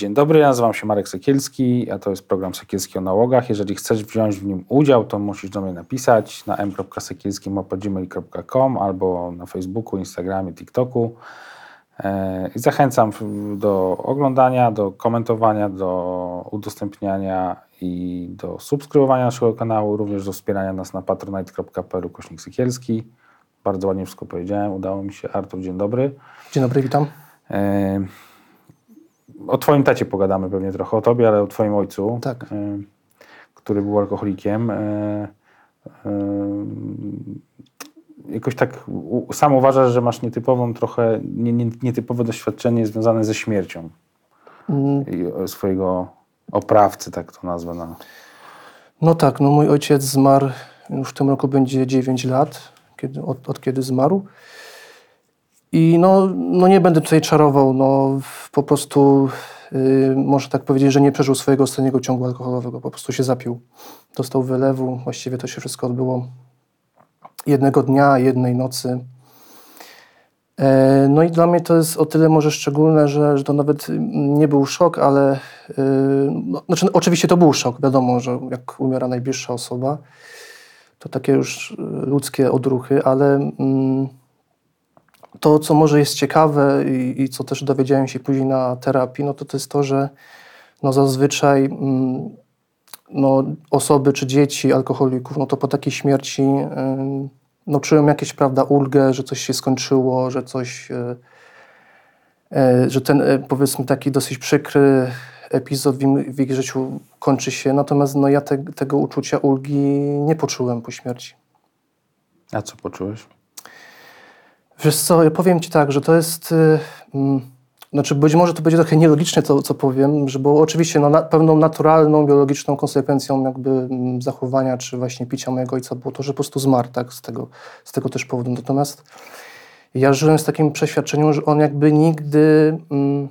Dzień dobry, ja nazywam się Marek Sekielski, a to jest program Sekielski o nałogach. Jeżeli chcesz wziąć w nim udział, to musisz do mnie napisać na m.sekielski.gmail.com albo na Facebooku, Instagramie, TikToku. E, I zachęcam do oglądania, do komentowania, do udostępniania i do subskrybowania naszego kanału, również do wspierania nas na patronite.pl kośnik Sykielski. Bardzo ładnie wszystko powiedziałem, udało mi się. Artur, dzień dobry. Dzień dobry, witam. E, o Twoim tacie pogadamy pewnie trochę, o Tobie, ale o Twoim ojcu, tak. E, który był alkoholikiem. Jakoś tak sam uważasz, że masz nietypową trochę, nie, nie, nietypowe doświadczenie związane ze śmiercią mm. swojego oprawcy, tak to nazwę. No. no tak, no mój ojciec zmarł, już w tym roku będzie 9 lat, kiedy, od, od kiedy zmarł. I no, no nie będę tutaj czarował, no po prostu yy, tak powiedzieć, że nie przeżył swojego ostatniego ciągu alkoholowego, po prostu się zapił. Dostał wylewu, właściwie to się wszystko odbyło jednego dnia, jednej nocy. E, no i dla mnie to jest o tyle może szczególne, że, że to nawet nie był szok, ale yy, no, znaczy, oczywiście to był szok, wiadomo, że jak umiera najbliższa osoba, to takie już ludzkie odruchy, ale yy, to, co może jest ciekawe i, i, co też dowiedziałem się później na terapii, no to to jest to, że no zazwyczaj yy, no, osoby czy dzieci alkoholików, no to po takiej śmierci no, czują jakieś, prawda, ulgę, że coś się skończyło, że coś, e, e, że ten, e, powiedzmy, taki dosyć przykry epizod w, im, w ich życiu kończy się. Natomiast no, ja te, tego uczucia ulgi nie poczułem po śmierci. A co poczułeś? Wiesz co, ja powiem ci tak, że to jest... Mm, znaczy być może to będzie trochę nielogiczne to, co powiem, że było oczywiście no, na, pewną naturalną, biologiczną konsekwencją jakby mm, zachowania czy właśnie picia mojego ojca było to, że po prostu zmarł tak, z, tego, z tego też powodu. Natomiast ja żyłem z takim przeświadczeniem, że on jakby nigdy mm,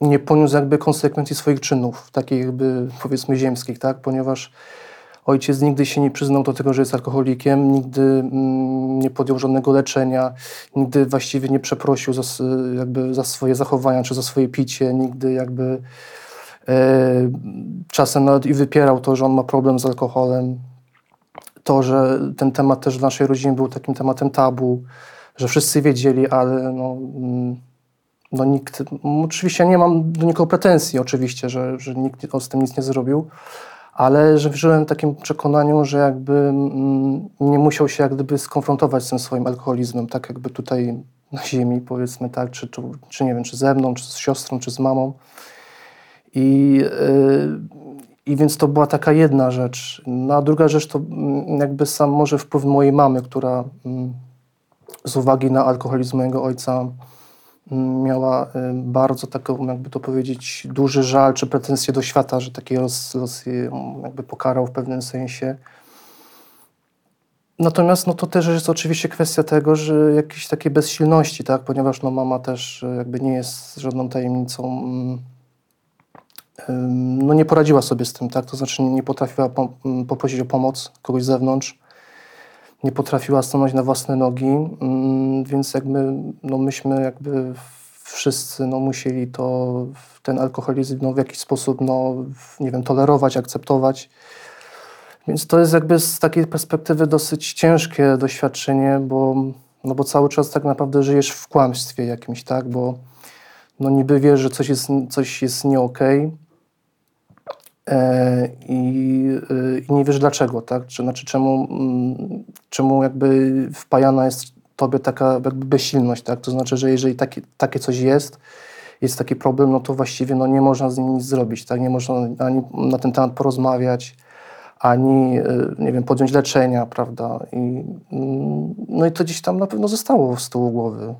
nie poniósł jakby konsekwencji swoich czynów, takich jakby powiedzmy ziemskich, tak, ponieważ Ojciec nigdy się nie przyznał do tego, że jest alkoholikiem, nigdy mm, nie podjął żadnego leczenia, nigdy właściwie nie przeprosił za, jakby za swoje zachowania czy za swoje picie, nigdy jakby e, czasem nawet i wypierał to, że on ma problem z alkoholem. To, że ten temat też w naszej rodzinie był takim tematem tabu, że wszyscy wiedzieli, ale no, mm, no nikt, oczywiście nie mam do nikogo pretensji oczywiście, że, że nikt z tym nic nie zrobił, ale że żyłem w takim przekonaniu, że jakby mm, nie musiał się jak gdyby skonfrontować z tym swoim alkoholizmem, tak jakby tutaj na ziemi, powiedzmy tak, czy, czy, czy nie wiem, czy ze mną, czy z siostrą, czy z mamą. I, yy, I więc to była taka jedna rzecz. No a druga rzecz to mm, jakby sam może wpływ mojej mamy, która yy, z uwagi na alkoholizm mojego ojca miała y, bardzo taką, jakby to powiedzieć, duży żal czy pretensje do świata, że taki los, los jakby pokarał w pewnym sensie. Natomiast no, to też jest oczywiście kwestia tego, że jakiejś takiej bezsilności, tak? ponieważ no, mama też y, jakby nie jest żadną tajemnicą, mm, no, nie poradziła sobie z tym, tak? to znaczy nie potrafiła mm, poprosić o pomoc kogoś z zewnątrz nie potrafiła stanąć na własne nogi, mm, więc jakby, no myśmy jakby wszyscy no, musieli to, ten alkoholizm no, w jakiś sposób, no, nie wiem, tolerować, akceptować. Więc to jest jakby z takiej perspektywy dosyć ciężkie doświadczenie, bo, no bo cały czas tak naprawdę żyjesz w kłamstwie jakimś, tak, bo no niby wiesz, że coś jest, coś jest nie okej, okay, i, e, i, nie wiesz dlaczego, tak? Czy, znaczy czemu, mm, czemu jakby wpajana jest tobie taka jakby bezsilność, tak? To znaczy, że jeżeli takie, takie coś jest, jest taki problem, no to właściwie no, nie można z nim nic zrobić, tak? Nie można ani na ten temat porozmawiać, ani, e, nie wiem, podjąć leczenia, prawda? I, mm, no i to gdzieś tam na pewno zostało z tyłu głowy.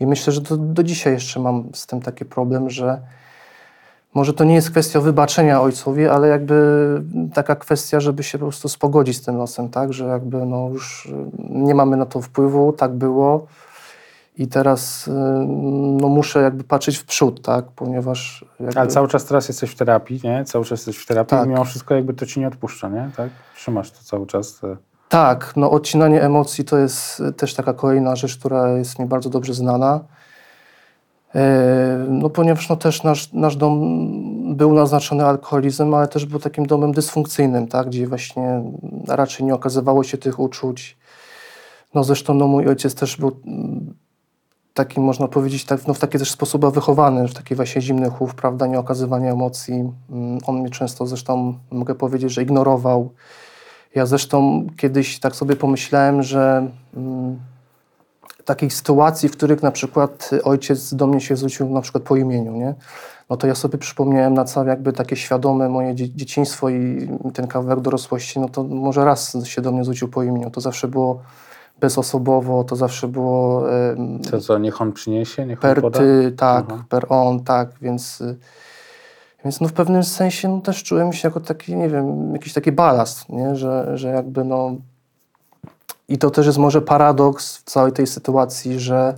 I myślę, że do, do dzisiaj jeszcze mam z tym taki problem, że może to nie jest kwestia wybaczenia ojcowi, ale jakby taka kwestia, żeby się po prostu spogodzić z tym losem, tak? Że jakby no już nie mamy na to wpływu, tak było i teraz y, no muszę jakby patrzeć w przód, tak? Ponieważ... Jakby... Ale cały czas teraz jesteś w terapii, nie? Cały czas jesteś w terapii Tak. i mimo wszystko jakby to ci nie odpuszcza, nie? Tak? Trzymasz to cały czas. Tak, no odcinanie emocji to jest y, też taka kolejna rzecz, która jest mi bardzo dobrze znana. E, No ponieważ no też nasz, nasz dom był naznaczony alkoholizmem, ale też był takim domem dysfunkcyjnym, tak? gdzie właśnie raczej nie okazywało się tych uczuć. No zresztą no mój ojciec też był mm, taki, można powiedzieć, tak, no w taki też sposób wychowany, w taki właśnie zimny chów, prawda, nie okazywanie emocji. Mm, On mnie często zresztą, mogę powiedzieć, że ignorował. Ja zresztą kiedyś tak sobie pomyślałem, że mm, takich sytuacji, w których na przykład ojciec do mnie się zwrócił na przykład po imieniu, nie? No to ja sobie przypomniałem na całe jakby takie świadome moje dzie- dzieciństwo i ten kawałek dorosłości, no to może raz się do mnie zwrócił po imieniu. To zawsze było bezosobowo, to zawsze było em, To co, niech on przyniesie, niech on per poda? ty, tak, Aha. per on, tak, więc, y, więc no w pewnym sensie no też czułem się jako taki, nie wiem, jakiś taki balast, nie? Że, że jakby no i to też jest może paradoks w całej tej sytuacji, że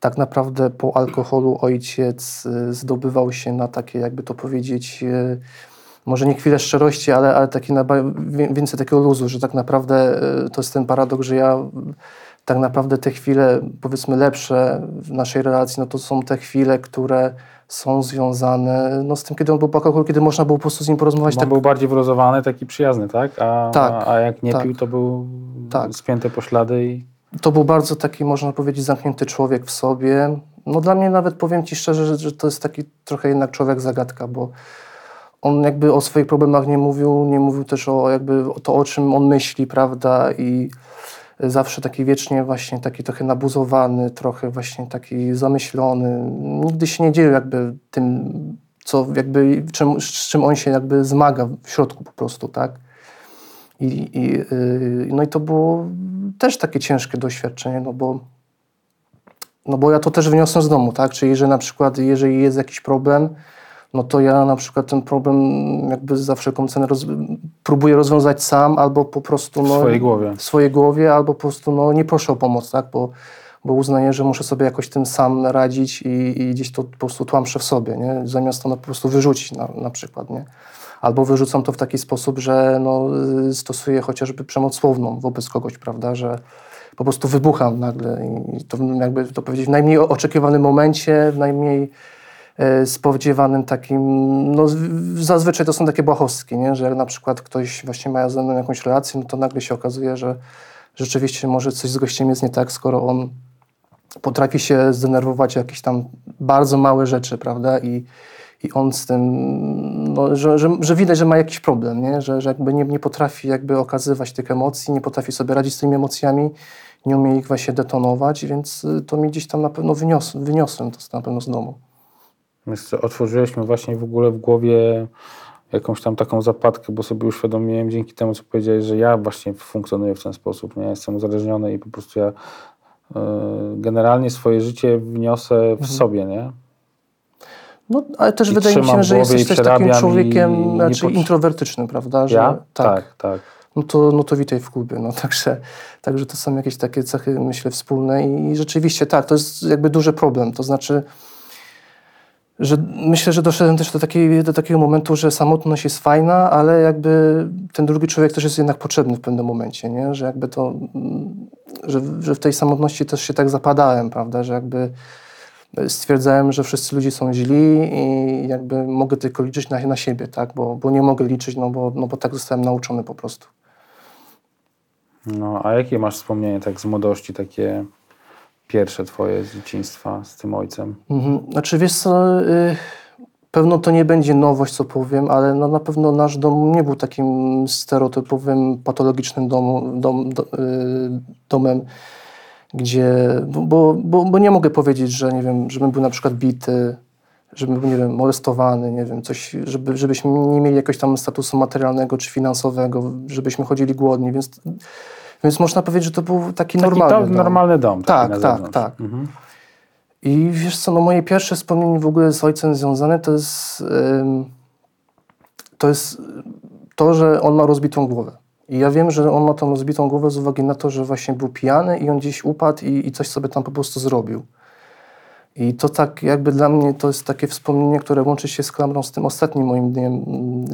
tak naprawdę po alkoholu ojciec y, zdobywał się na takie, jakby to powiedzieć, y, może nie chwilę szczerości, ale, ale taki więcej takiego luzu, że tak naprawdę y, to jest ten paradoks, że ja tak naprawdę te chwile, powiedzmy lepsze w naszej relacji, no to są te chwile, które są związane no, z tym, kiedy on był po alkoholu, kiedy można było po prostu z nim porozmawiać Bo tak był bardziej wyluzowany, taki przyjazny, tak? A, Tak, a, a jak nie tak. pił, to był Tak. spięty poślady i to był bardzo taki, można powiedzieć, zamknięty człowiek w sobie. No dla mnie nawet powiem Ci szczerze, że, że to jest taki trochę jednak człowiek zagadka, bo on jakby o swoich problemach nie mówił, nie mówił też o jakby o to, o czym on myśli, prawda, i zawsze taki wiecznie właśnie taki trochę nabuzowany, trochę właśnie taki zamyślony. Nigdy się nie dzielił jakby tym, co jakby, czym, z czym on się jakby zmaga w środku po prostu, tak. I, i, yy, no i to było też takie ciężkie doświadczenie, no bo, no bo ja to też wyniosłem z domu, tak? Czyli że na przykład jeżeli jest jakiś problem, no to ja na przykład ten problem jakby za wszelką cenę roz, próbuję rozwiązać sam albo po prostu... w No, swojej głowie. w swojej głowie, albo po prostu no, nie proszę o pomoc, tak? bo, bo uznaję, że muszę sobie jakoś tym sam radzić i, i gdzieś to po prostu tłamszę w sobie, nie? zamiast to no, po prostu wyrzucić na, na przykład. Nie? Albo wyrzucam to w taki sposób, że no, y, stosuję chociażby przemoc słowną wobec kogoś, prawda, że po prostu wybucham nagle i to jakby to powiedzieć w najmniej oczekiwanym momencie, w najmniej spodziewanym takim, no zazwyczaj to są takie błahostki, nie? że jak na przykład ktoś właśnie ma ze mną jakąś relację, no to nagle się okazuje, że rzeczywiście może coś z gościem jest nie tak, skoro on potrafi się zdenerwować o jakieś tam bardzo małe rzeczy, prawda, i, i on z tym, no, że, że, że widać, że ma jakiś problem, nie? Że, że jakby nie, nie potrafi jakby okazywać tych emocji, nie potrafi sobie radzić z tymi emocjami, nie umie ich właśnie detonować, więc y, to mi gdzieś tam na pewno wyniosłem, wyniosłem to na pewno z domu. Więc otworzyłeś mi właśnie w ogóle w głowie jakąś tam taką zapadkę, bo sobie uświadomiłem dzięki temu, co powiedziałeś, że ja właśnie funkcjonuję w ten sposób, nie? Jestem uzależniony i po prostu ja e, generalnie swoje życie wniosę w Mhm. sobie, nie? No, ale też I wydaje mi się, że jesteś i też takim człowiekiem i raczej pot- introwertycznym, prawda? Że, Ja? Tak, tak. no to, no to witaj w klubie. No, także, także to są jakieś takie cechy, myślę, wspólne i rzeczywiście tak, to jest jakby duży problem. To znaczy, że myślę, że doszedłem też do, takiej, do takiego momentu, że samotność jest fajna, ale jakby ten drugi człowiek też jest jednak potrzebny w pewnym momencie, nie? że jakby to, mm, że, że w tej samotności też się tak zapadałem, prawda, że jakby stwierdzałem, że wszyscy ludzie są źli i jakby mogę tylko liczyć na, na siebie, tak, bo, bo nie mogę liczyć, no bo, no bo tak zostałem nauczony po prostu. No, a jakie masz wspomnienie tak z młodości, takie pierwsze twoje z dzieciństwa z tym ojcem? Mhm. Znaczy wiesz co, y, pewno to nie będzie nowość, co powiem, ale no na pewno nasz dom nie był takim stereotypowym, patologicznym domu, dom, do, y, domem, gdzie, bo, bo, bo nie mogę powiedzieć, że nie wiem, żebym był na przykład bity, żebym był, nie wiem, molestowany, nie wiem, coś, żeby, żebyśmy nie mieli jakiegoś tam statusu materialnego czy finansowego, żebyśmy chodzili głodni, więc, więc można powiedzieć, że to był taki, Taki normalny dom, normalny dom. Tak, tak, tak. Mhm. I wiesz co, no moje pierwsze wspomnienie w ogóle z ojcem związane to jest, to jest to, że on ma rozbitą głowę. I ja wiem, że on ma tą rozbitą głowę z uwagi na to, że właśnie był pijany i on gdzieś upadł i, i coś sobie tam po prostu zrobił. I to tak jakby dla mnie to jest takie wspomnienie, które łączy się z klamrą z tym ostatnim moim dniem,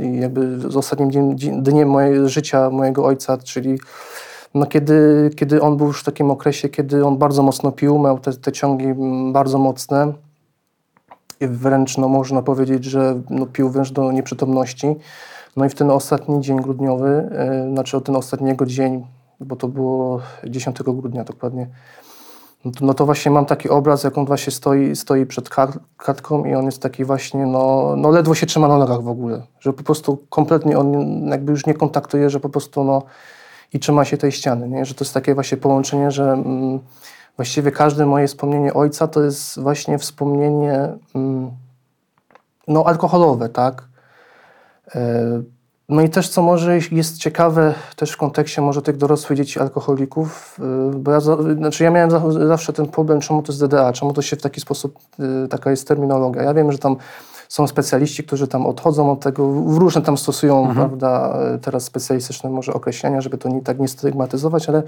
i jakby z ostatnim dniem, dniem mojego życia mojego ojca, czyli no kiedy, kiedy on był już w takim okresie, kiedy on bardzo mocno pił, miał te, te ciągi bardzo mocne i wręcz no, można powiedzieć, że no, pił wręcz do nieprzytomności. No i w ten ostatni dzień grudniowy, yy, znaczy o ten ostatniego dzień, bo to było 10 grudnia dokładnie, no to, no to, właśnie mam taki obraz, jak on właśnie stoi, stoi przed kartką i on jest taki właśnie, no, no ledwo się trzyma na nogach w ogóle, że po prostu kompletnie on jakby już nie kontaktuje, że po prostu no i trzyma się tej ściany, nie? że to jest takie właśnie połączenie, że mm, właściwie każde moje wspomnienie ojca to jest właśnie wspomnienie mm, no alkoholowe, tak? E, no i też, co może jest ciekawe też w kontekście może tych dorosłych dzieci alkoholików, y, bo ja, znaczy ja miałem zawsze ten problem, czemu to jest DDA, czemu to się w taki sposób, y, taka jest terminologia. Ja wiem, że tam są specjaliści, którzy tam odchodzą od tego, w różne tam stosują, mhm. prawda, teraz specjalistyczne może określenia, żeby to nie, tak nie stygmatyzować, ale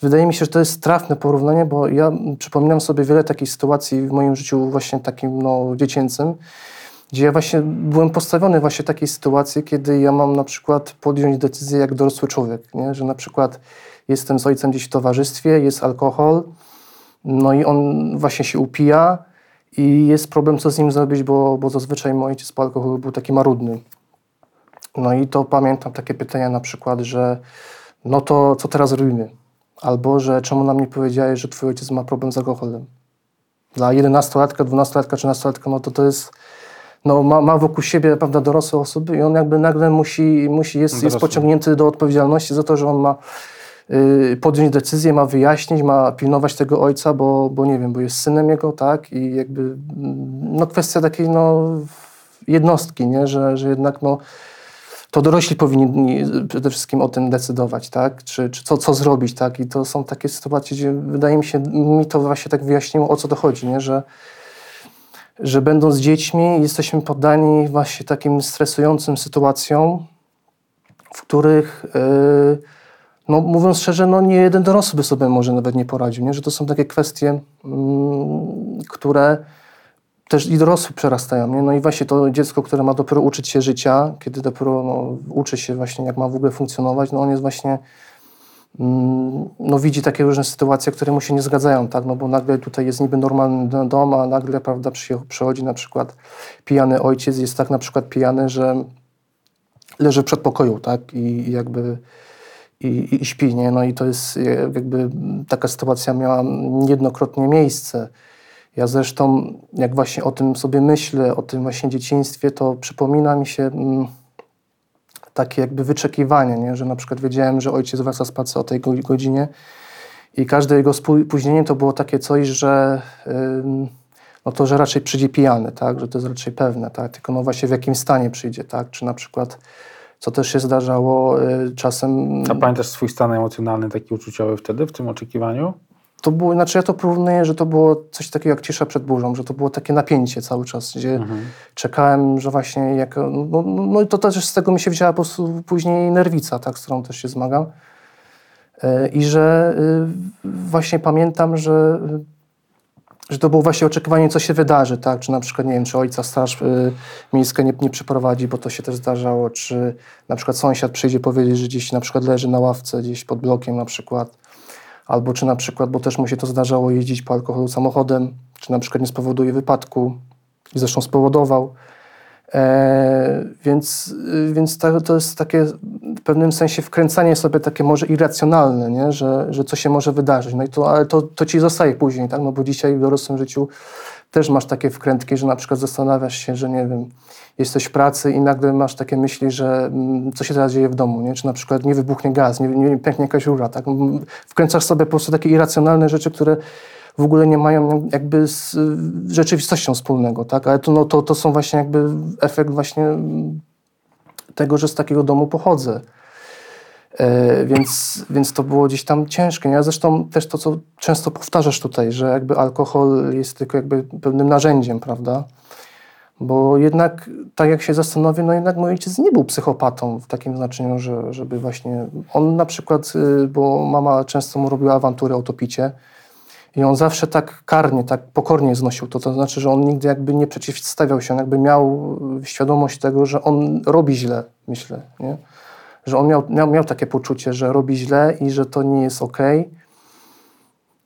wydaje mi się, że to jest trafne porównanie, bo ja przypominam sobie wiele takich sytuacji w moim życiu właśnie takim no, dziecięcym, gdzie ja właśnie byłem postawiony właśnie w takiej sytuacji, kiedy ja mam na przykład podjąć decyzję jak dorosły człowiek, nie? że na przykład jestem z ojcem gdzieś w towarzystwie, jest alkohol, no i on właśnie się upija i jest problem, co z nim zrobić, bo, bo zazwyczaj mój ojciec po alkoholu był taki marudny. No i to pamiętam takie pytania na przykład, że no to co teraz robimy? Albo, że czemu nam nie powiedziałeś, że twój ojciec ma problem z alkoholem? Dla 11-latka, 12-latka, 13-latka, no to to jest no, ma, ma wokół siebie prawda, dorosłe osoby i on jakby nagle musi, musi jest, jest pociągnięty do odpowiedzialności za to, że on ma podjąć decyzję, ma wyjaśnić, ma pilnować tego ojca, bo, bo nie wiem, bo jest synem jego, tak? I jakby no, kwestia takiej no, jednostki, nie? Że, że jednak no, to dorośli powinni przede wszystkim o tym decydować, tak? Czy, czy co, co zrobić, tak? I to są takie sytuacje, gdzie wydaje mi się, mi to właśnie tak wyjaśniło, o co to chodzi, nie? Że że będąc dziećmi jesteśmy poddani właśnie takim stresującym sytuacjom, w których, yy, no mówiąc szczerze, no nie jeden dorosły by sobie może nawet nie poradził, nie? że to są takie kwestie, yy, które też i dorosły przerastają. Nie? No i właśnie to dziecko, które ma dopiero uczyć się życia, kiedy dopiero no, uczy się właśnie, jak ma w ogóle funkcjonować, no on jest właśnie Mm, no, widzi takie różne sytuacje, które mu się nie zgadzają, tak? no bo nagle tutaj jest niby normalny dom, a nagle prawda, przychodzi na przykład pijany ojciec, jest tak na przykład pijany, że leży w przedpokoju tak? I jakby i, i, śpi, nie? No i to jest jakby taka sytuacja miała niejednokrotnie miejsce. Ja zresztą, jak właśnie o tym sobie myślę, o tym właśnie dzieciństwie, to przypomina mi się... Mm, takie jakby wyczekiwanie, nie? że na przykład wiedziałem, że ojciec wraca z pracy o tej godzinie i każde jego spóźnienie to było takie coś, że no to, że raczej przyjdzie pijany, tak? że to jest raczej pewne, tak? tylko no właśnie w jakim stanie przyjdzie, tak? czy na przykład co też się zdarzało y, czasem... A pamiętasz swój stan emocjonalny, taki uczuciowy wtedy, w tym oczekiwaniu? to było, znaczy ja to porównuję, że to było coś takiego jak cisza przed burzą, że to było takie napięcie cały czas, gdzie mhm. czekałem, że właśnie jak, no, no, no i to też z tego mi się wzięła po prostu później nerwica, tak, z którą też się zmagam. E, I że y, właśnie pamiętam, że, że to było właśnie oczekiwanie, co się wydarzy, tak, czy na przykład, nie wiem, czy ojca straż y, miejska nie, nie przyprowadzi, bo to się też zdarzało, czy na przykład sąsiad przyjdzie powiedzieć, że gdzieś na przykład leży na ławce, gdzieś pod blokiem na przykład, albo czy na przykład, bo też mu się to zdarzało jeździć po alkoholu samochodem, czy na przykład nie spowoduje wypadku, i zresztą spowodował. E, więc więc to, to jest takie pewnym sensie wkręcanie sobie takie może irracjonalne, nie? Że, że co się może wydarzyć. No i to, ale to, to ci zostaje później, tak? No bo dzisiaj w dorosłym życiu też masz takie wkrętki, że na przykład zastanawiasz się, że nie wiem, jesteś w pracy i nagle masz takie myśli, że mm, co się teraz dzieje w domu, nie? czy na przykład nie wybuchnie gaz, nie, nie pęknie jakaś rura. Tak? Wkręcasz sobie po prostu takie irracjonalne rzeczy, które w ogóle nie mają jakby z rzeczywistością wspólnego, tak? Ale to, no, to, to są właśnie jakby efekt właśnie tego, że z takiego domu pochodzę. E, więc, więc to było gdzieś tam ciężkie. Ja zresztą też to, co często powtarzasz tutaj, że jakby alkohol jest tylko jakby pewnym narzędziem, prawda? Bo jednak, tak jak się zastanowię, no jednak mój ojciec nie był psychopatą w takim znaczeniu, że, żeby właśnie... On na przykład, y, bo mama często mu robiła awantury o topicie i on zawsze tak karnie, tak pokornie znosił to. To znaczy, że on nigdy jakby nie przeciwstawiał się, on jakby miał świadomość tego, że on robi źle, myślę, nie? Że on miał, miał, miał takie poczucie, że robi źle i że to nie jest okej.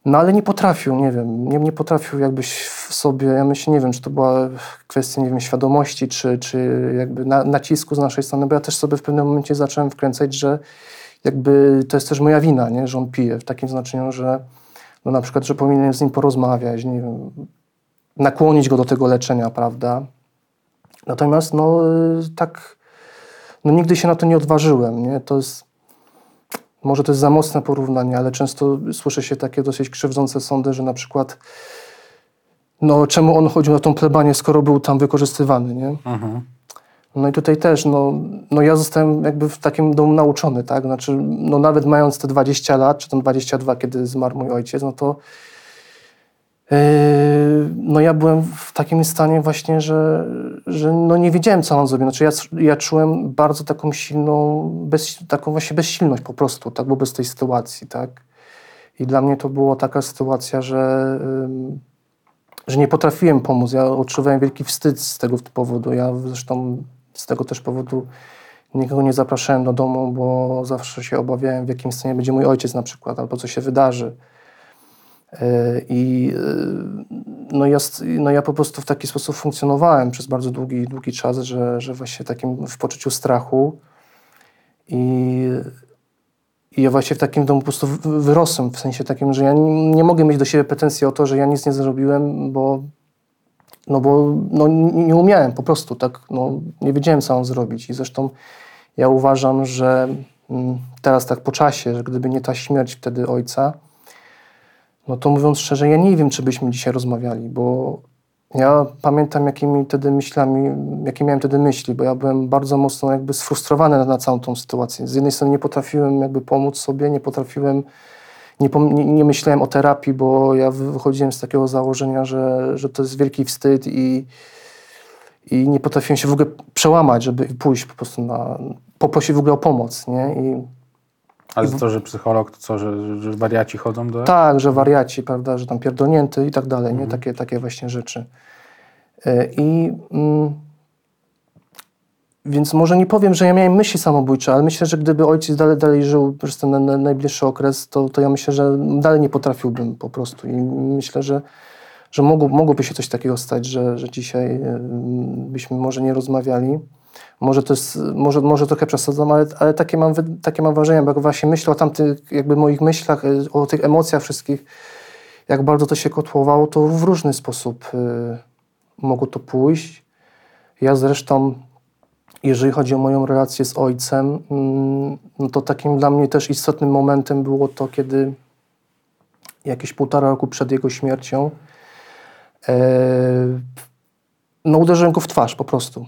No ale nie potrafił, nie wiem, nie, nie potrafił jakbyś w sobie, ja myślę, nie wiem, czy to była kwestia, nie wiem, świadomości, czy, czy jakby na, nacisku z naszej strony, bo ja też sobie w pewnym momencie zacząłem wkręcać, że jakby to jest też moja wina, nie, że on pije, w takim znaczeniu, że no na przykład, że powinienem z nim porozmawiać, nie wiem, nakłonić go do tego leczenia, prawda. Natomiast no tak, no nigdy się na to nie odważyłem, nie, to jest może to jest za mocne porównanie, ale często słyszy się takie dosyć krzywdzące sądy, że na przykład no czemu on chodził na tą plebanię, skoro był tam wykorzystywany, nie? Mhm. No i tutaj też, no, no ja zostałem jakby w takim domu nauczony, tak? Znaczy, no nawet mając te 20 lat, czy tam 22, kiedy zmarł mój ojciec, no to Yy, no ja byłem w takim stanie właśnie, że, że no nie wiedziałem, co mam zrobić. Znaczy ja, ja czułem bardzo taką silną, bez, taką właśnie bezsilność po prostu, tak, wobec tej sytuacji, tak. I dla mnie to była taka sytuacja, że, że nie potrafiłem pomóc. Ja odczuwałem wielki wstyd z tego powodu. Ja zresztą z tego też powodu nikogo nie zapraszałem do domu, bo zawsze się obawiałem, w jakim stanie będzie mój ojciec na przykład, albo co się wydarzy. E, I e, no ja, no ja po prostu w taki sposób funkcjonowałem przez bardzo długi, długi czas, że, że właśnie takim w poczuciu strachu i, i ja właśnie w takim domu po prostu wyrosłem, w sensie takim, że ja nie, nie mogę mieć do siebie pretensji o to, że ja nic nie zrobiłem, bo no bo no, nie umiałem po prostu, tak, no, nie wiedziałem, co mam zrobić i zresztą ja uważam, że mm, teraz tak po czasie, że gdyby nie ta śmierć wtedy ojca, no to mówiąc szczerze, ja nie wiem, czy byśmy dzisiaj rozmawiali, bo ja pamiętam, jakimi wtedy myślami, jakie miałem wtedy myśli, bo ja byłem bardzo mocno jakby sfrustrowany na, na całą tą sytuację. Z jednej strony nie potrafiłem jakby pomóc sobie, nie potrafiłem, nie, nie, nie, myślałem o terapii, bo ja wychodziłem z takiego założenia, że, że to jest wielki wstyd i, i nie potrafiłem się w ogóle przełamać, żeby pójść po prostu na, poprosić w ogóle o pomoc, nie? I ale to, że psycholog, to co, że, że wariaci chodzą do... Tak, że wariaci, prawda, że tam pierdolnięty i tak dalej, nie? Mhm. Takie, takie właśnie rzeczy. E, I... Mm, więc może nie powiem, że ja miałem myśli samobójcze, ale myślę, że gdyby ojciec dalej, dalej żył przez ten najbliższy okres, to, to ja myślę, że dalej nie potrafiłbym po prostu. I myślę, że, że mogło, mogłoby się coś takiego stać, że, że dzisiaj byśmy może nie rozmawiali. Może to jest, może, może trochę przesadzam, ale, ale takie, mam, takie mam wrażenie, bo jak właśnie myślę o tamtych jakby moich myślach, y, o tych emocjach wszystkich, jak bardzo to się kotłowało, to w różny sposób y, mogło to pójść. Ja zresztą, jeżeli chodzi o moją relację z ojcem, y, no to takim dla mnie też istotnym momentem było to, kiedy jakieś półtora roku przed jego śmiercią y, no uderzyłem go w twarz po prostu.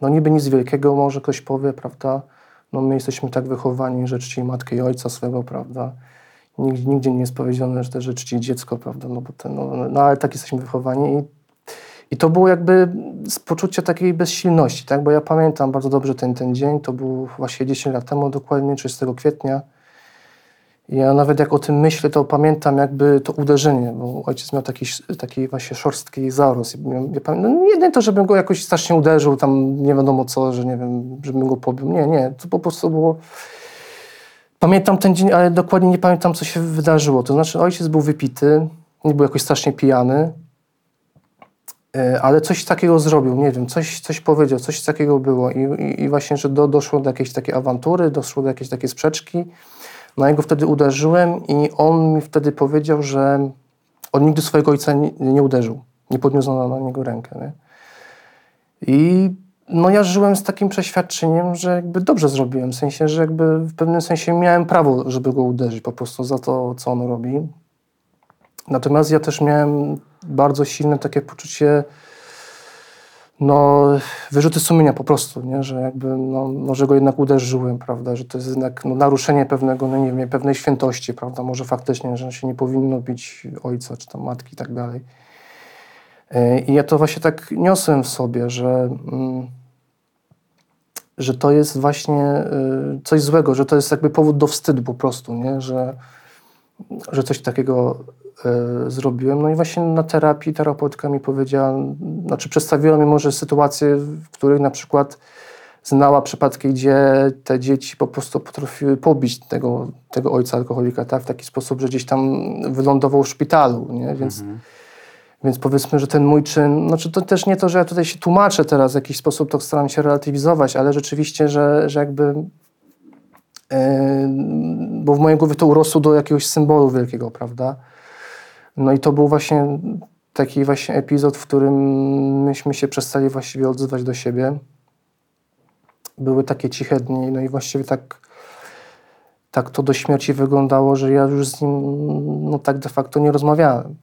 No niby nic wielkiego, może ktoś powie, prawda? No my jesteśmy tak wychowani, że czci matkę i ojca swego, prawda? Nigdzie, nigdzie nie jest powiedziane, że też czci dziecko, prawda? No, bo ten, no, no ale tak jesteśmy wychowani i, i to było jakby z poczucia takiej bezsilności, tak? Bo ja pamiętam bardzo dobrze ten, ten dzień, to był właśnie 10 lat temu, dokładnie 30 kwietnia ja nawet jak o tym myślę, to pamiętam jakby to uderzenie, bo ojciec miał taki, taki właśnie szorstki zaros. Ja, no nie, to, żebym go jakoś strasznie uderzył, tam nie wiadomo co, że nie wiem, żebym go pobił. Nie, nie, to po prostu było... Pamiętam ten dzień, ale dokładnie nie pamiętam, co się wydarzyło. To znaczy ojciec był wypity, nie był jakoś strasznie pijany, ale coś takiego zrobił, nie wiem, coś, coś powiedział, coś takiego było i, i, i właśnie, że do, doszło do jakiejś takiej awantury, doszło do jakiejś takiej sprzeczki, na niego wtedy uderzyłem i on mi wtedy powiedział, że on nigdy swojego ojca nie, nie uderzył. Nie podniosł na niego rękę. Nie? I no ja żyłem z takim przeświadczeniem, że jakby dobrze zrobiłem. W sensie, że jakby w pewnym sensie miałem prawo, żeby go uderzyć po prostu za to, co on robi. Natomiast ja też miałem bardzo silne takie poczucie no, wyrzuty sumienia po prostu, nie? że jakby, no, może go jednak uderzyłem, prawda, że to jest jednak no, naruszenie pewnego, no nie wiem, pewnej świętości, prawda, może faktycznie, że się nie powinno bić ojca, czy tam matki i tak dalej. E, I ja to właśnie tak niosłem w sobie, że, mm, że to jest właśnie y, coś złego, że to jest jakby powód do wstydu po prostu, nie? Że, że coś takiego zrobiłem. No i właśnie na terapii terapeutka mi powiedziała, znaczy przedstawiła mi może sytuacje, w których na przykład znała przypadki, gdzie te dzieci po prostu potrafiły pobić tego, tego ojca alkoholika tak? w taki sposób, że gdzieś tam wylądował w szpitalu, nie? Więc mhm więc powiedzmy, że ten mój czyn, znaczy to też nie to, że ja tutaj się tłumaczę teraz w jakiś sposób, to staram się relatywizować, ale rzeczywiście, że, że jakby yy, bo w mojej głowie to urosło do jakiegoś symbolu wielkiego, prawda? No i to był właśnie taki właśnie epizod, w którym myśmy się przestali właściwie odzywać do siebie. Były takie ciche dni, no i właściwie tak, tak to do śmierci wyglądało, że ja już z nim no tak de facto nie rozmawiałem.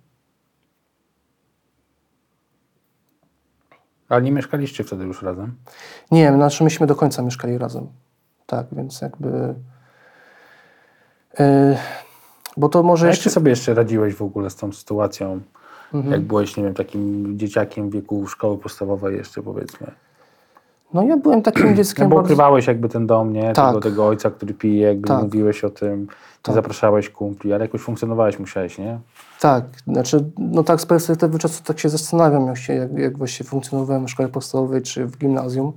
Ale nie mieszkaliście wtedy już razem? Nie, znaczy myśmy do końca mieszkali razem. Tak, więc jakby... Yy, bo to może A jeszcze... Jak sobie jeszcze radziłeś w ogóle z tą sytuacją? Mhm. Jak byłeś, nie wiem, takim dzieciakiem w wieku szkoły podstawowej jeszcze powiedzmy? No ja byłem takim dzieckiem no bo bardzo... ukrywałeś jakby ten dom, nie? Tak. Tego, tego ojca, który pije, jakby tak. mówiłeś o tym, tak. zapraszałeś kumpli, ale jakoś funkcjonowałeś, musiałeś, nie? Tak, znaczy, no tak z perspektywy czasu tak się zastanawiam, jak, się, jak, jak właśnie funkcjonowałem w szkole podstawowej czy w gimnazjum,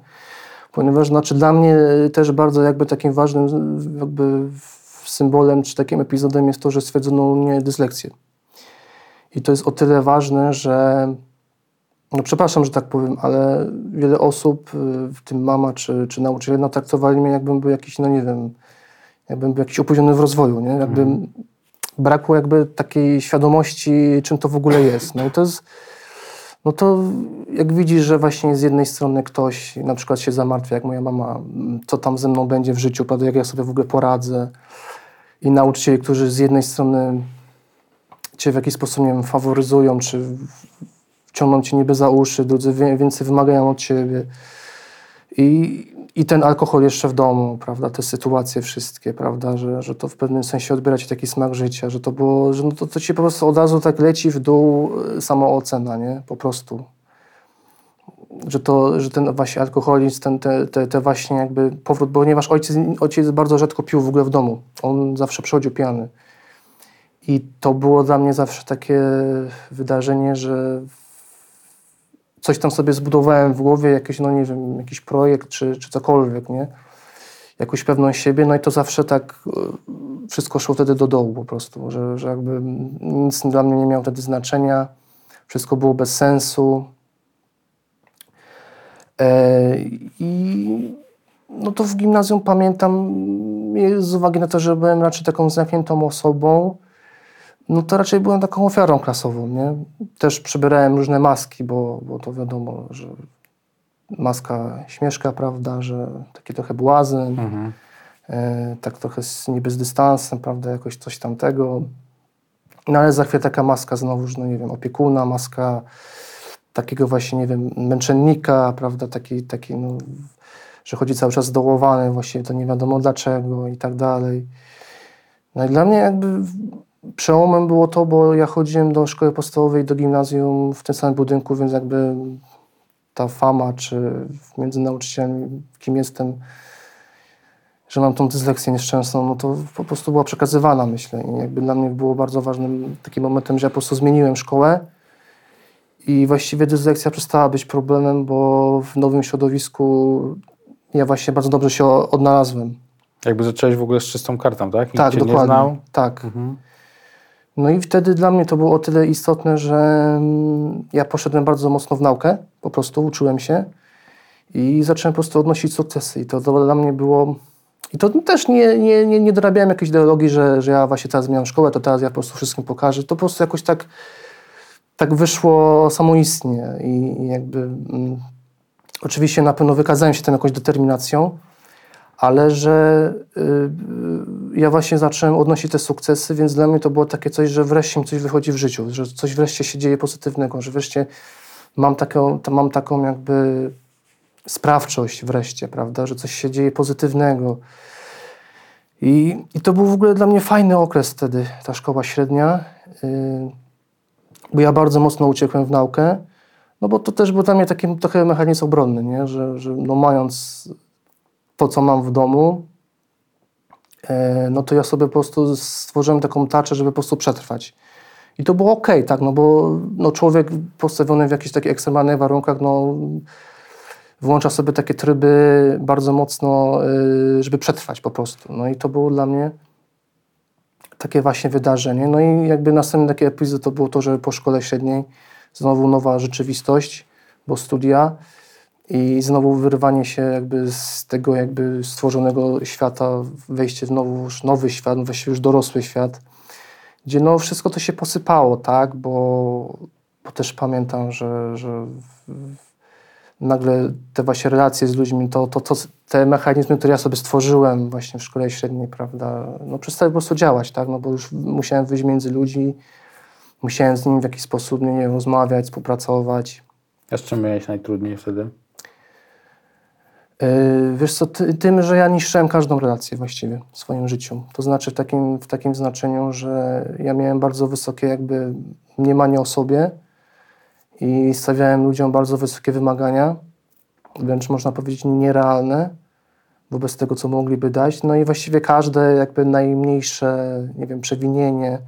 ponieważ znaczy dla mnie też bardzo jakby takim ważnym jakby symbolem czy takim epizodem jest to, że stwierdzono u mnie dyslekcję. I to jest o tyle ważne, że no przepraszam, że tak powiem, ale wiele osób, w tym mama czy, czy nauczyciele, no traktowali mnie jakbym był jakiś, no nie wiem, jakbym był jakiś opóźniony w rozwoju, nie? Jakby mm brakło jakby takiej świadomości, czym to w ogóle jest. No i to jest, no to jak widzisz, że właśnie z jednej strony ktoś na przykład się zamartwia, jak moja mama, co tam ze mną będzie w życiu, prawda, jak ja sobie w ogóle poradzę i nauczyciele, którzy z jednej strony cię w jakiś sposób, nie wiem, faworyzują, czy ciągną cię niby za uszy, drudzy więcej wymagają od ciebie. I, i ten alkohol jeszcze w domu, prawda, te sytuacje wszystkie, prawda, że, że to w pewnym sensie odbiera ci taki smak życia, że to było, że no to, to ci po prostu od razu tak leci w dół e, samoocena, nie, po prostu. Że to, że ten właśnie alkoholizm, ten, te, te, te właśnie jakby powrót, ponieważ ojciec, ojciec bardzo rzadko pił w ogóle w domu, on zawsze przychodził pijany. I to było dla mnie zawsze takie wydarzenie, że coś tam sobie zbudowałem w głowie, jakiś, no nie wiem, jakiś projekt czy, czy cokolwiek, nie? Jakąś pewność siebie, no i to zawsze tak e, wszystko szło wtedy do dołu po prostu, że, że jakby nic dla mnie nie miało wtedy znaczenia, wszystko było bez sensu. E, I no to w gimnazjum pamiętam, z uwagi na to, że byłem raczej taką zamkniętą osobą, no to raczej byłem taką ofiarą klasową, nie? Też przybierałem różne maski, bo, bo to wiadomo, że maska śmieszka, prawda, że taki trochę błazen, mhm. e, tak trochę z, niby z dystansem, prawda, jakoś coś tamtego. No ale za chwilę taka maska znowu, no nie wiem, opiekuna, maska takiego właśnie, nie wiem, męczennika, prawda, taki, taki no, że chodzi cały czas dołowany, właśnie to nie wiadomo dlaczego i tak dalej. No i dla mnie jakby Przełomem było to, bo ja chodziłem do szkoły podstawowej, do gimnazjum w tym samym budynku, więc jakby ta fama, czy między nauczycielami, kim jestem, że mam tą dysleksję nieszczęsną, no to po prostu była przekazywana, myślę. I jakby dla mnie było bardzo ważnym takim momentem, że ja po prostu zmieniłem szkołę i właściwie dysleksja przestała być problemem, bo w nowym środowisku ja właśnie bardzo dobrze się odnalazłem. Jakby zacząłeś w ogóle z czystą kartą, tak? Nikt tak, dokładnie. Tak. Mhm. No i wtedy dla mnie to było o tyle istotne, że mm, ja poszedłem bardzo mocno w naukę, po prostu uczyłem się i zacząłem po prostu odnosić sukcesy. I to, to dla mnie było. I to też nie, nie, nie, nie dorabiałem jakiejś ideologii, że, że ja właśnie teraz zmieniam szkołę, to teraz ja po prostu wszystkim pokażę. To po prostu jakoś tak, tak wyszło samoistnie i, jakby. Mm, oczywiście na pewno wykazałem się tam jakąś determinacją ale że y, ja właśnie zacząłem odnosić te sukcesy, więc dla mnie to było takie coś, że wreszcie mi coś wychodzi w życiu, że coś wreszcie się dzieje pozytywnego, że wreszcie mam taką, mam taką jakby sprawczość wreszcie, prawda, że coś się dzieje pozytywnego. I, I to był w ogóle dla mnie fajny okres wtedy, ta szkoła średnia, yy, bo ja bardzo mocno uciekłem w naukę, no bo to też był dla mnie taki trochę mechanizm obronny, nie? Że, że no mając to, co mam w domu, e, no to ja sobie po prostu stworzyłem taką tarczę, żeby po prostu przetrwać. I to było ok, tak, no bo no człowiek postawiony w jakichś takich ekstremalnych warunkach, no włącza sobie takie tryby bardzo mocno, y, żeby przetrwać po prostu. No i to było dla mnie takie właśnie wydarzenie. No i jakby następny taki epizod to było to, że po szkole średniej znowu nowa rzeczywistość, bo studia i znowu wyrwanie się jakby z tego jakby stworzonego świata, wejście w nowy, nowy świat, właściwie już dorosły świat, gdzie no wszystko to się posypało, tak, bo, bo też pamiętam, że, że nagle te właśnie relacje z ludźmi, to, to, to, te mechanizmy, które ja sobie stworzyłem właśnie w szkole średniej, prawda, no przestały po prostu działać, tak, no bo już musiałem wyjść między ludzi, musiałem z nimi w jakiś sposób, nie wiem, rozmawiać, współpracować. A z czym miałeś najtrudniej wtedy? Yy, wiesz co, ty, tym, że ja niszczyłem każdą relację właściwie w swoim życiu. To znaczy w takim, w takim znaczeniu, że ja miałem bardzo wysokie jakby mniemanie o sobie, i stawiałem ludziom bardzo wysokie wymagania, wręcz można powiedzieć nierealne wobec tego, co mogliby dać. No i właściwie każde jakby najmniejsze, nie wiem, przewinienie,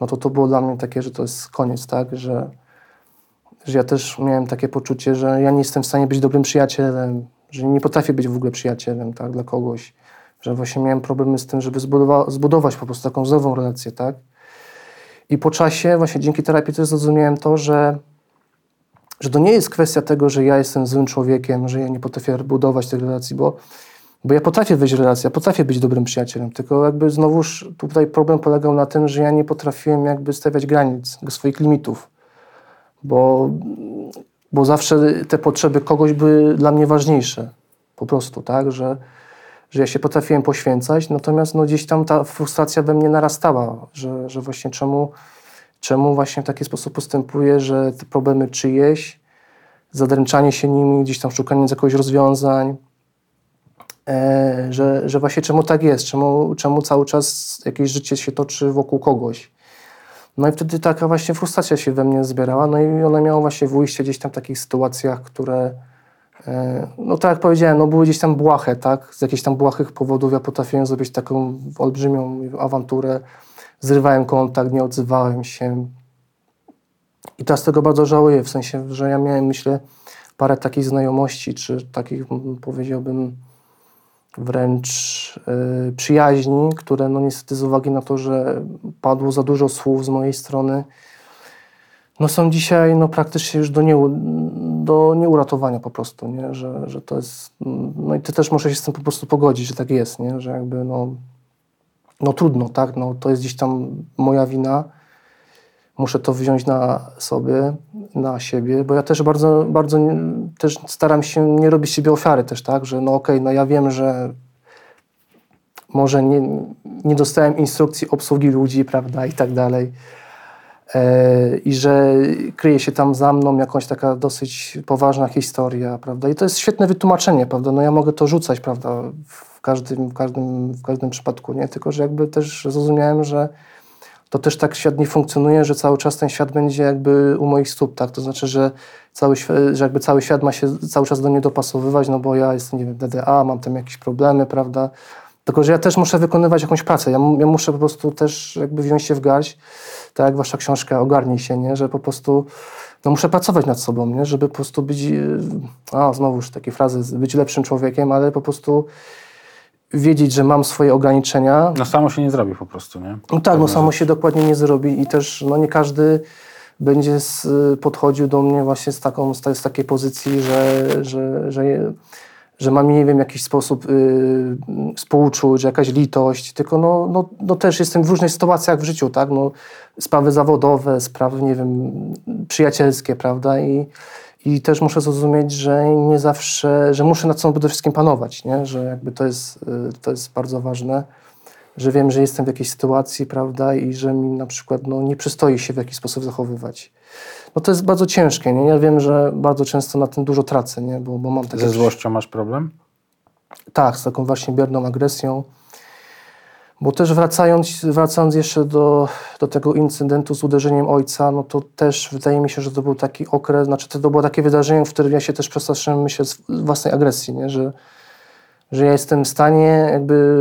no to to było dla mnie takie, że to jest koniec, tak, że, że ja też miałem takie poczucie, że ja nie jestem w stanie być dobrym przyjacielem, że nie potrafię być w ogóle przyjacielem, tak, dla kogoś, że właśnie miałem problemy z tym, żeby zbudowa zbudować po prostu taką zdrową relację, tak. I po czasie, właśnie dzięki terapii też zrozumiałem to, że że to nie jest kwestia tego, że ja jestem złym człowiekiem, że ja nie potrafię budować tych relacji, bo, bo ja potrafię wejść w relację, ja potrafię być dobrym przyjacielem, tylko jakby znowuż tutaj problem polegał na tym, że ja nie potrafiłem jakby stawiać granic, swoich limitów, bo, bo zawsze te potrzeby kogoś były dla mnie ważniejsze, po prostu, tak, że, że ja się potrafiłem poświęcać, natomiast no, gdzieś tam ta frustracja we mnie narastała, że, że właśnie czemu Czemu właśnie w taki sposób postępuje, że te problemy czyjeś, zadręczanie się nimi, gdzieś tam szukanie jakiegoś rozwiązań, e, że, że właśnie czemu tak jest, czemu, czemu cały czas jakieś życie się toczy wokół kogoś. No i wtedy taka właśnie frustracja się we mnie zbierała, no i ona miała właśnie wyjście gdzieś tam w takich sytuacjach, które, e, no tak jak powiedziałem, no były gdzieś tam błahe, tak? Z jakichś tam błahych powodów ja potrafiłem zrobić taką olbrzymią awanturę, zrywałem kontakt, nie odzywałem się. I teraz tego bardzo żałuję, w sensie, że ja miałem, myślę, parę takich znajomości, czy takich, powiedziałbym, wręcz y, przyjaźni, które no niestety z uwagi na to, że padło za dużo słów z mojej strony, no są dzisiaj no, praktycznie już do, nie, do nieuratowania po prostu, nie? Że, że to jest, no i ty też muszę się z tym po prostu pogodzić, że tak jest, nie? że jakby no, no trudno, tak, no to jest gdzieś tam moja wina, muszę to wziąć na sobie, na siebie, bo ja też bardzo, bardzo też staram się nie robić siebie ofiary też, tak, że no okej, okay, no ja wiem, że może nie, nie dostałem instrukcji obsługi ludzi, prawda, i tak dalej. E, I że kryje się tam za mną jakaś taka dosyć poważna historia, prawda? I to jest świetne wytłumaczenie, prawda? No ja mogę to rzucać, prawda, każdym, w, każdym, w każdym przypadku, nie? Tylko, że jakby też zrozumiałem, że to też tak świat nie funkcjonuje, że cały czas ten świat będzie jakby u moich stóp, tak? To znaczy, że cały, że jakby cały świat ma się cały czas do mnie dopasowywać, no bo ja jestem, nie wiem, DDA, mam tam jakieś problemy, prawda? Tylko, że ja też muszę wykonywać jakąś pracę. Ja, ja muszę po prostu też jakby wziąć się w garść, tak jak wasza książka Ogarnij się, nie? Że po prostu no muszę pracować nad sobą, nie? Żeby po prostu być, a znowuż takie frazy, być lepszym człowiekiem, ale po prostu wiedzieć, że mam swoje ograniczenia. No samo się nie zrobi po prostu, nie? No tak, no samo się dokładnie nie zrobi i też no nie każdy będzie z, podchodził do mnie właśnie z, taką, z, takiej pozycji, że, że, że, że mam, nie wiem, jakiś sposób y, współczuć, jakaś litość, tylko no, no, no też jestem w różnych sytuacjach w życiu, tak? No, sprawy zawodowe, sprawy, nie wiem, przyjacielskie, prawda? I, i też muszę zrozumieć, że nie zawsze, że muszę nad sobą przede wszystkim panować, nie? że jakby to jest, y, to jest bardzo ważne. że wiem, że jestem w jakiejś sytuacji, prawda, i że mi na przykład no, nie przystoi się w jakiś sposób zachowywać. No to jest bardzo ciężkie, nie? Ja wiem, że bardzo często na tym dużo tracę, nie? Bo, bo mam takie... Ze złością masz problem? Tak, z taką właśnie bierną agresją. Bo też wracając, wracając jeszcze do, do tego incydentu z uderzeniem ojca, no to też wydaje mi się, że to był taki okres, znaczy to było takie wydarzenie, w którym ja się też przestraszyłem, myślę, z własnej agresji, nie? Że, że ja jestem w stanie jakby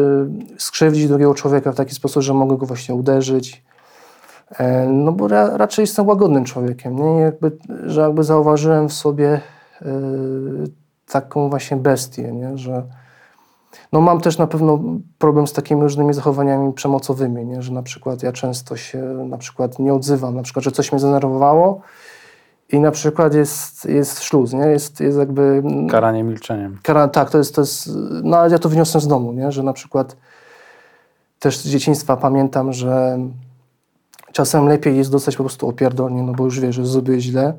skrzywdzić drugiego człowieka w taki sposób, że mogę go właśnie uderzyć. E, no bo ra, raczej jestem łagodnym człowiekiem, nie? Jakby, że jakby zauważyłem w sobie y, taką właśnie bestię, nie? Że no mam też na pewno problem z takimi różnymi zachowaniami przemocowymi, nie? że na przykład ja często się na przykład nie odzywam, na przykład, że coś mnie zdenerwowało i na przykład jest, jest szluz, nie? Jest, jest jakby... Karanie milczeniem. Kara, tak, to jest, to jest... No ale ja to wyniosłem z domu, nie? Że na przykład też z dzieciństwa pamiętam, że czasem lepiej jest dostać po prostu opierdolnie, no bo już wiesz, że zrobiłeś źle,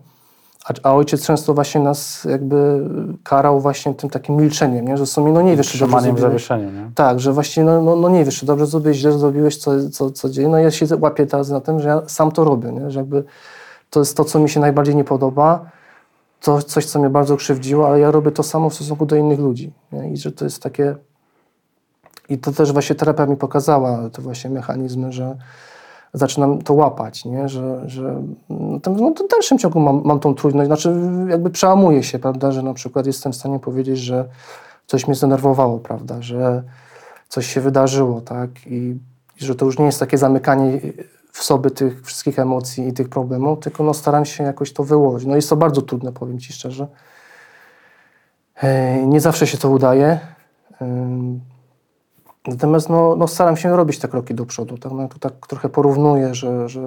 a, a, ojciec często właśnie nas jakby karał właśnie tym takim milczeniem, nie? że w sumie no nie wiesz, czy dobrze zawieszeniu, nie? Tak, że właśnie no, no, no nie wiesz, czy dobrze zrobiłeś, źle zrobiłeś, co, co, co dzieje. No ja się łapię teraz na tym, że ja sam to robię, nie? że jakby to jest to, co mi się najbardziej nie podoba, to coś, co mnie bardzo krzywdziło, ale ja robię to samo w stosunku do innych ludzi. Nie? I że to jest takie... I to też właśnie terapia mi pokazała, te właśnie mechanizmy, że zaczynam to łapać, nie? że, że no, no, w dalszym ciągu mam, mam tą trudność, znaczy jakby przełamuję się, prawda, że na przykład jestem w stanie powiedzieć, że coś mnie zdenerwowało, prawda, że coś się wydarzyło, tak, i, i że to już nie jest takie zamykanie w sobie tych wszystkich emocji i tych problemów, tylko no staram się jakoś to wyłożyć. No jest to bardzo trudne, powiem Ci szczerze. Nie zawsze się to udaje. Natomiast no, no staram się robić te kroki do przodu. Tak? No, tu tak trochę porównuję, że, że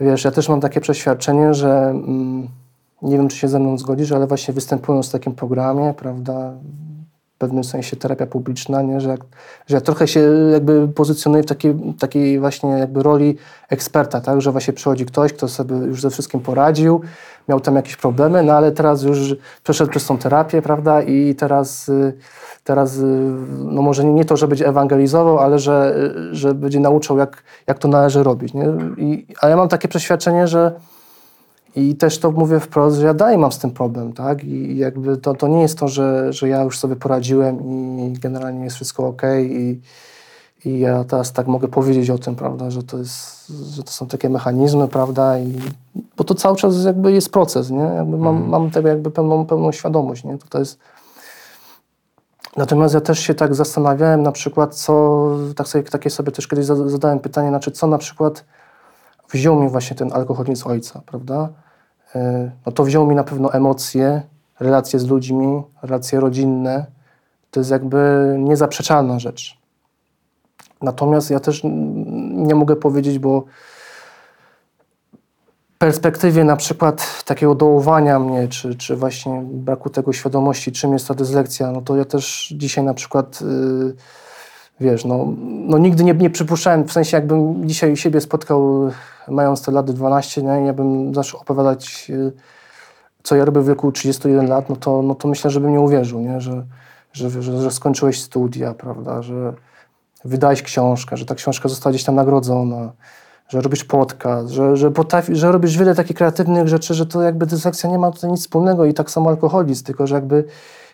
wiesz, ja też mam takie przeświadczenie, że mm, nie wiem, czy się ze mną zgodzisz, ale właśnie występując w takim programie, prawda, w pewnym sensie terapia publiczna, nie? Że, że ja trochę się jakby pozycjonuję w takiej, takiej właśnie jakby roli eksperta, tak? że właśnie przychodzi ktoś, kto sobie już ze wszystkim poradził, miał tam jakieś problemy, no ale teraz już przeszedł przez tą terapię, prawda, i teraz, y, teraz y, no może nie to, że będzie ewangelizował, ale że, że będzie nauczał, jak, jak to należy robić, nie? I, a ja mam takie przeświadczenie, że i też to mówię wprost, że ja dalej mam z tym problem, tak? I jakby to, to nie jest to, że, że ja już sobie poradziłem i generalnie jest wszystko ok i, i ja teraz tak mogę powiedzieć o tym, prawda, że to, jest, że to są takie mechanizmy, prawda, i, bo to cały czas jakby jest proces, nie? Jakby mam, mm. mam tego jakby pełną, pełną świadomość, nie? To, to jest... Natomiast ja też się tak zastanawiałem na przykład, co, tak sobie, takie sobie też kiedyś zadałem pytanie, znaczy co na przykład wziął mi właśnie ten alkoholizm ojca, prawda? E, no to wziął mi na pewno emocje, relacje z ludźmi, relacje rodzinne. To jest jakby niezaprzeczalna rzecz. Natomiast ja też nie mogę powiedzieć, bo perspektywie na przykład takiego dołowania mnie, czy, czy właśnie braku tego świadomości, czym jest ta dyslekcja, no to ja też dzisiaj na przykład, yy, wiesz, no, no nigdy nie, nie przypuszczałem, w sensie jakbym dzisiaj siebie spotkał mając te lat 12, nie, ja bym zaczął opowiadać, y, co ja robię w wieku 31 lat, no to, no to myślę, że bym nie uwierzył, nie? Że, że, że, że skończyłeś studia, prawda, że wydałeś książkę, że ta książka została gdzieś tam nagrodzona, że robisz podcast, że, że, potrafi, że robisz wiele takich kreatywnych rzeczy, że to jakby dyslekcja nie ma tutaj nic wspólnego i tak samo alkoholizm, tylko że jakby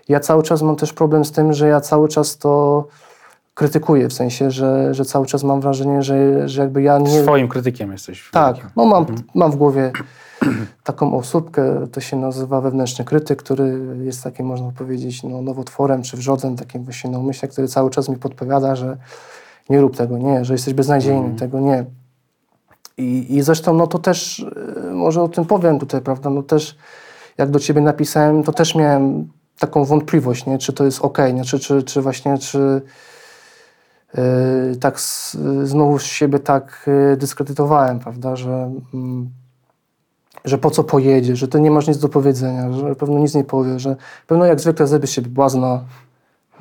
ja cały czas mam też problem z tym, że ja cały czas to krytykuję, w sensie, że, że cały czas mam wrażenie, że, że jakby ja nie... Swoim krytykiem jesteś. Tak, no mam, mhm. mam w głowie taką osóbkę, to się nazywa wewnętrzny krytyk, który jest takim, można powiedzieć, no, nowotworem czy wrzodzem, takim właśnie naumyśle, który cały czas mi podpowiada, że nie rób tego, nie, że jesteś beznadziejny, mhm. tego nie. I, I zresztą, no to też, e, może o tym powiem tutaj, prawda, no też jak do ciebie napisałem, to też miałem taką wątpliwość, nie, czy to jest ok, nie, czy, czy, czy właśnie, czy Yy, tak znowu siebie tak yy, dyskredytowałem, prawda, że, mm, że po co pojedzie, że to nie masz nic do powiedzenia, że pewno nic nie powie, że pewno jak zwykle zrobisz się błazna,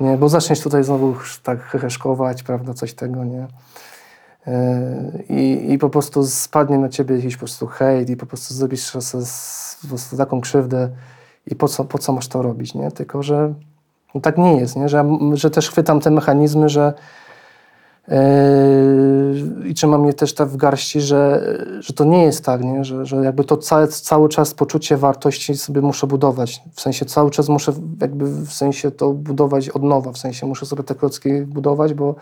nie, bo zaczniesz tutaj znowu tak heheszkować, prawda, coś tego, nie. Yy, I, I po prostu spadnie na ciebie jakiś po prostu hejt i po prostu zrobisz po prostu taką krzywdę i po co, po co masz to robić, nie? Tylko, że no tak nie jest, nie? Że, że też chwytam te mechanizmy, że I trzyma mnie też tak w garści, że, że to nie jest tak, nie? Że, że jakby to cały, cały czas poczucie wartości sobie muszę budować. W sensie cały czas muszę jakby w sensie to budować od nowa. W sensie muszę sobie te klocki budować, bo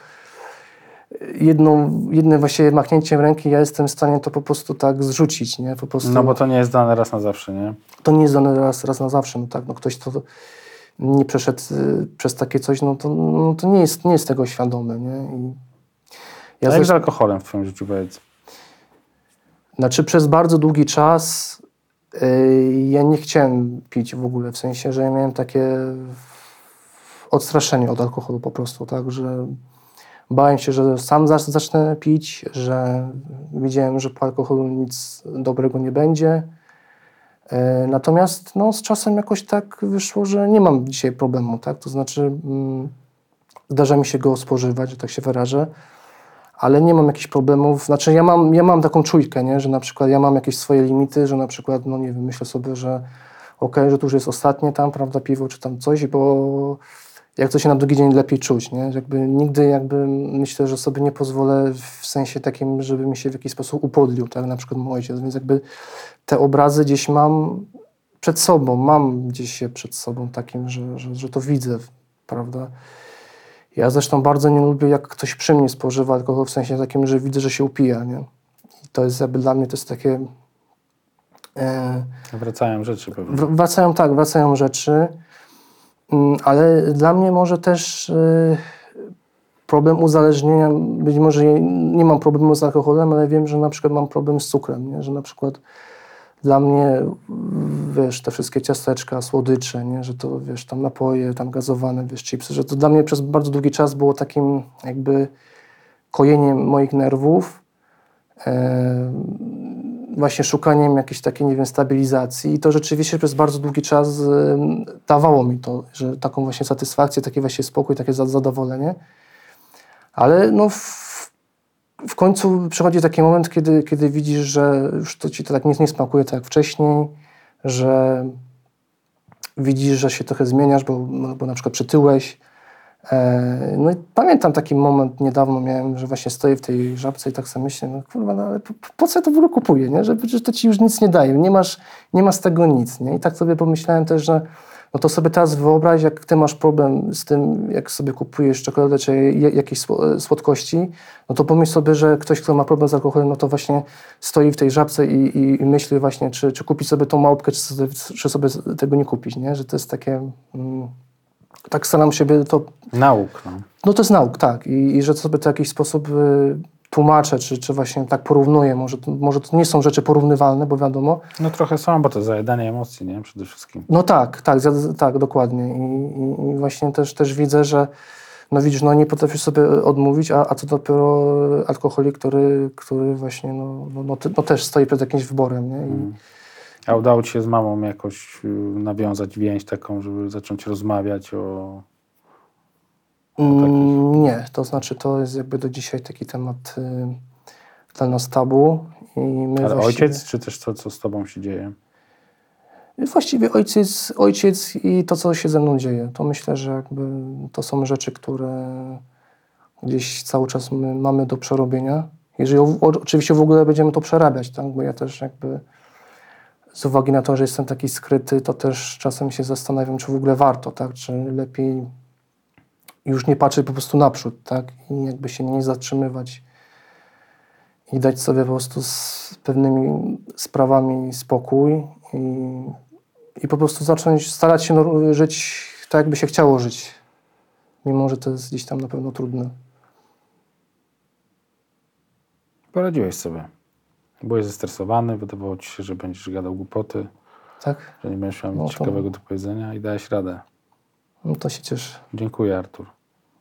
jedną, jednym właściwie machnięciem ręki ja jestem w stanie to po prostu tak zrzucić, nie? Po prostu, No bo to nie jest dane raz na zawsze, nie? to nie jest dane raz, raz na zawsze, no tak, no ktoś to nie przeszedł y, przez takie coś, no to, no to nie, jest, nie jest tego świadomy, nie? I Ja ja jak z alkoholem w twoim życiu powiedz? znaczy przez bardzo długi czas y, ja nie chciałem pić w ogóle, w sensie, że ja miałem takie odstraszenie od alkoholu po prostu, tak, że bałem się, że sam zacz- zacznę pić, że widziałem, że po alkoholu nic dobrego nie będzie. E, Natomiast no, z czasem jakoś tak wyszło, że nie mam dzisiaj problemu, tak? To znaczy mm, zdarza mi się go spożywać, że tak się wyrażę, ale nie mam jakichś problemów. Znaczy ja mam, ja mam taką czujkę, nie? że na przykład ja mam jakieś swoje limity, że na przykład, no nie wiem, myślę sobie, że okej, że to już jest ostatnie tam, prawda, piwo czy tam coś, bo jak to się na drugi dzień lepiej czuć, nie? Jakby nigdy jakby myślę, że sobie nie pozwolę w sensie takim, żeby mi się w jakiś sposób upodlił, tak, na przykład mój ojciec, więc jakby te obrazy gdzieś mam przed sobą, mam gdzieś je przed sobą takim, że, że, że to widzę, prawda. Ja zresztą bardzo nie lubię, jak ktoś przy mnie spożywa alkohol, w sensie takim, że widzę, że się upija, nie? I to jest jakby dla mnie to jest takie... E, Wracają rzeczy pewnie. Wr- Wracają tak, wracają rzeczy, Mm, ale dla mnie może też y, problem uzależnienia, być może nie mam problemu z alkoholem, ale wiem, że na przykład mam problem z cukrem, nie? że na przykład dla mnie, wiesz, te wszystkie ciasteczka, słodycze, nie? że to, wiesz, tam napoje, tam gazowane, wiesz, chipsy, że to dla mnie przez bardzo długi czas było takim jakby kojeniem moich nerwów, e, właśnie szukaniem jakiejś takiej, nie wiem, stabilizacji i to rzeczywiście przez bardzo długi czas ym, dawało mi to, że taką właśnie satysfakcję, taki właśnie spokój, takie za- zadowolenie. Ale no w, w końcu przychodzi taki moment, kiedy, kiedy widzisz, że już to ci to tak nie, nie smakuje tak jak wcześniej, że widzisz, że się trochę zmieniasz, bo, bo na przykład przytyłeś. E, No i pamiętam taki moment niedawno miałem, że właśnie stoję w tej żabce i tak sobie myślę, no kurwa, no ale po, po co ja to w ogóle kupuję, nie? Że przecież to ci już nic nie daje, nie masz, nie masz z tego nic, nie? I tak sobie pomyślałem też, że no to sobie teraz wyobraź, jak ty masz problem z tym, jak sobie kupujesz czekoladę czy jakieś sło- słodkości, no to pomyśl sobie, że ktoś, kto ma problem z alkoholem, no to właśnie stoi w tej żabce i, i, i myśli właśnie, czy, czy kupić sobie tą małpkę, czy sobie, czy sobie tego nie kupić, nie? Że to jest takie... Mm, tak staram się to Nauk, no. no to jest nauk, tak. I, i że sobie to w jakiś sposób y, tłumaczę, czy, czy właśnie tak porównuję. Może, to- może to nie są rzeczy porównywalne, bo wiadomo. No trochę są, bo to zajadanie emocji, nie? Przede wszystkim. No tak, tak, tak, dokładnie. I, i, właśnie też, też widzę, że no widzisz, no nie potrafisz sobie odmówić, a, a to dopiero alkoholik, który, który właśnie no, no, no, no też stoi przed jakimś wyborem, nie? I, A udało ci się z mamą jakoś y, nawiązać więź taką, żeby zacząć rozmawiać o... Mm, Nie, to znaczy to jest jakby do dzisiaj taki temat y, dla nas tabu. I my Ale właściwie, ojciec, czy też to, co z tobą się dzieje? Właściwie ojciec, ojciec i to, co się ze mną dzieje. To myślę, że jakby to są rzeczy, które gdzieś cały czas my mamy do przerobienia. Jeżeli oczywiście w ogóle będziemy to przerabiać, tak? bo ja też jakby z uwagi na to, że jestem taki skryty, to też czasem się zastanawiam, czy w ogóle warto, tak? czy lepiej już nie patrzeć po prostu naprzód tak? i jakby się nie zatrzymywać i dać sobie po prostu z pewnymi sprawami spokój i, i po prostu zacząć starać się żyć tak, jakby się chciało żyć. Mimo, że to jest gdzieś tam na pewno trudne. Poradziłeś sobie. Byłeś zestresowany, wydawało ci się, że będziesz gadał głupoty, Tak? że nie będziesz miał No to- ciekawego do powiedzenia i dałeś radę. No to się cieszę. Dziękuję, Artur.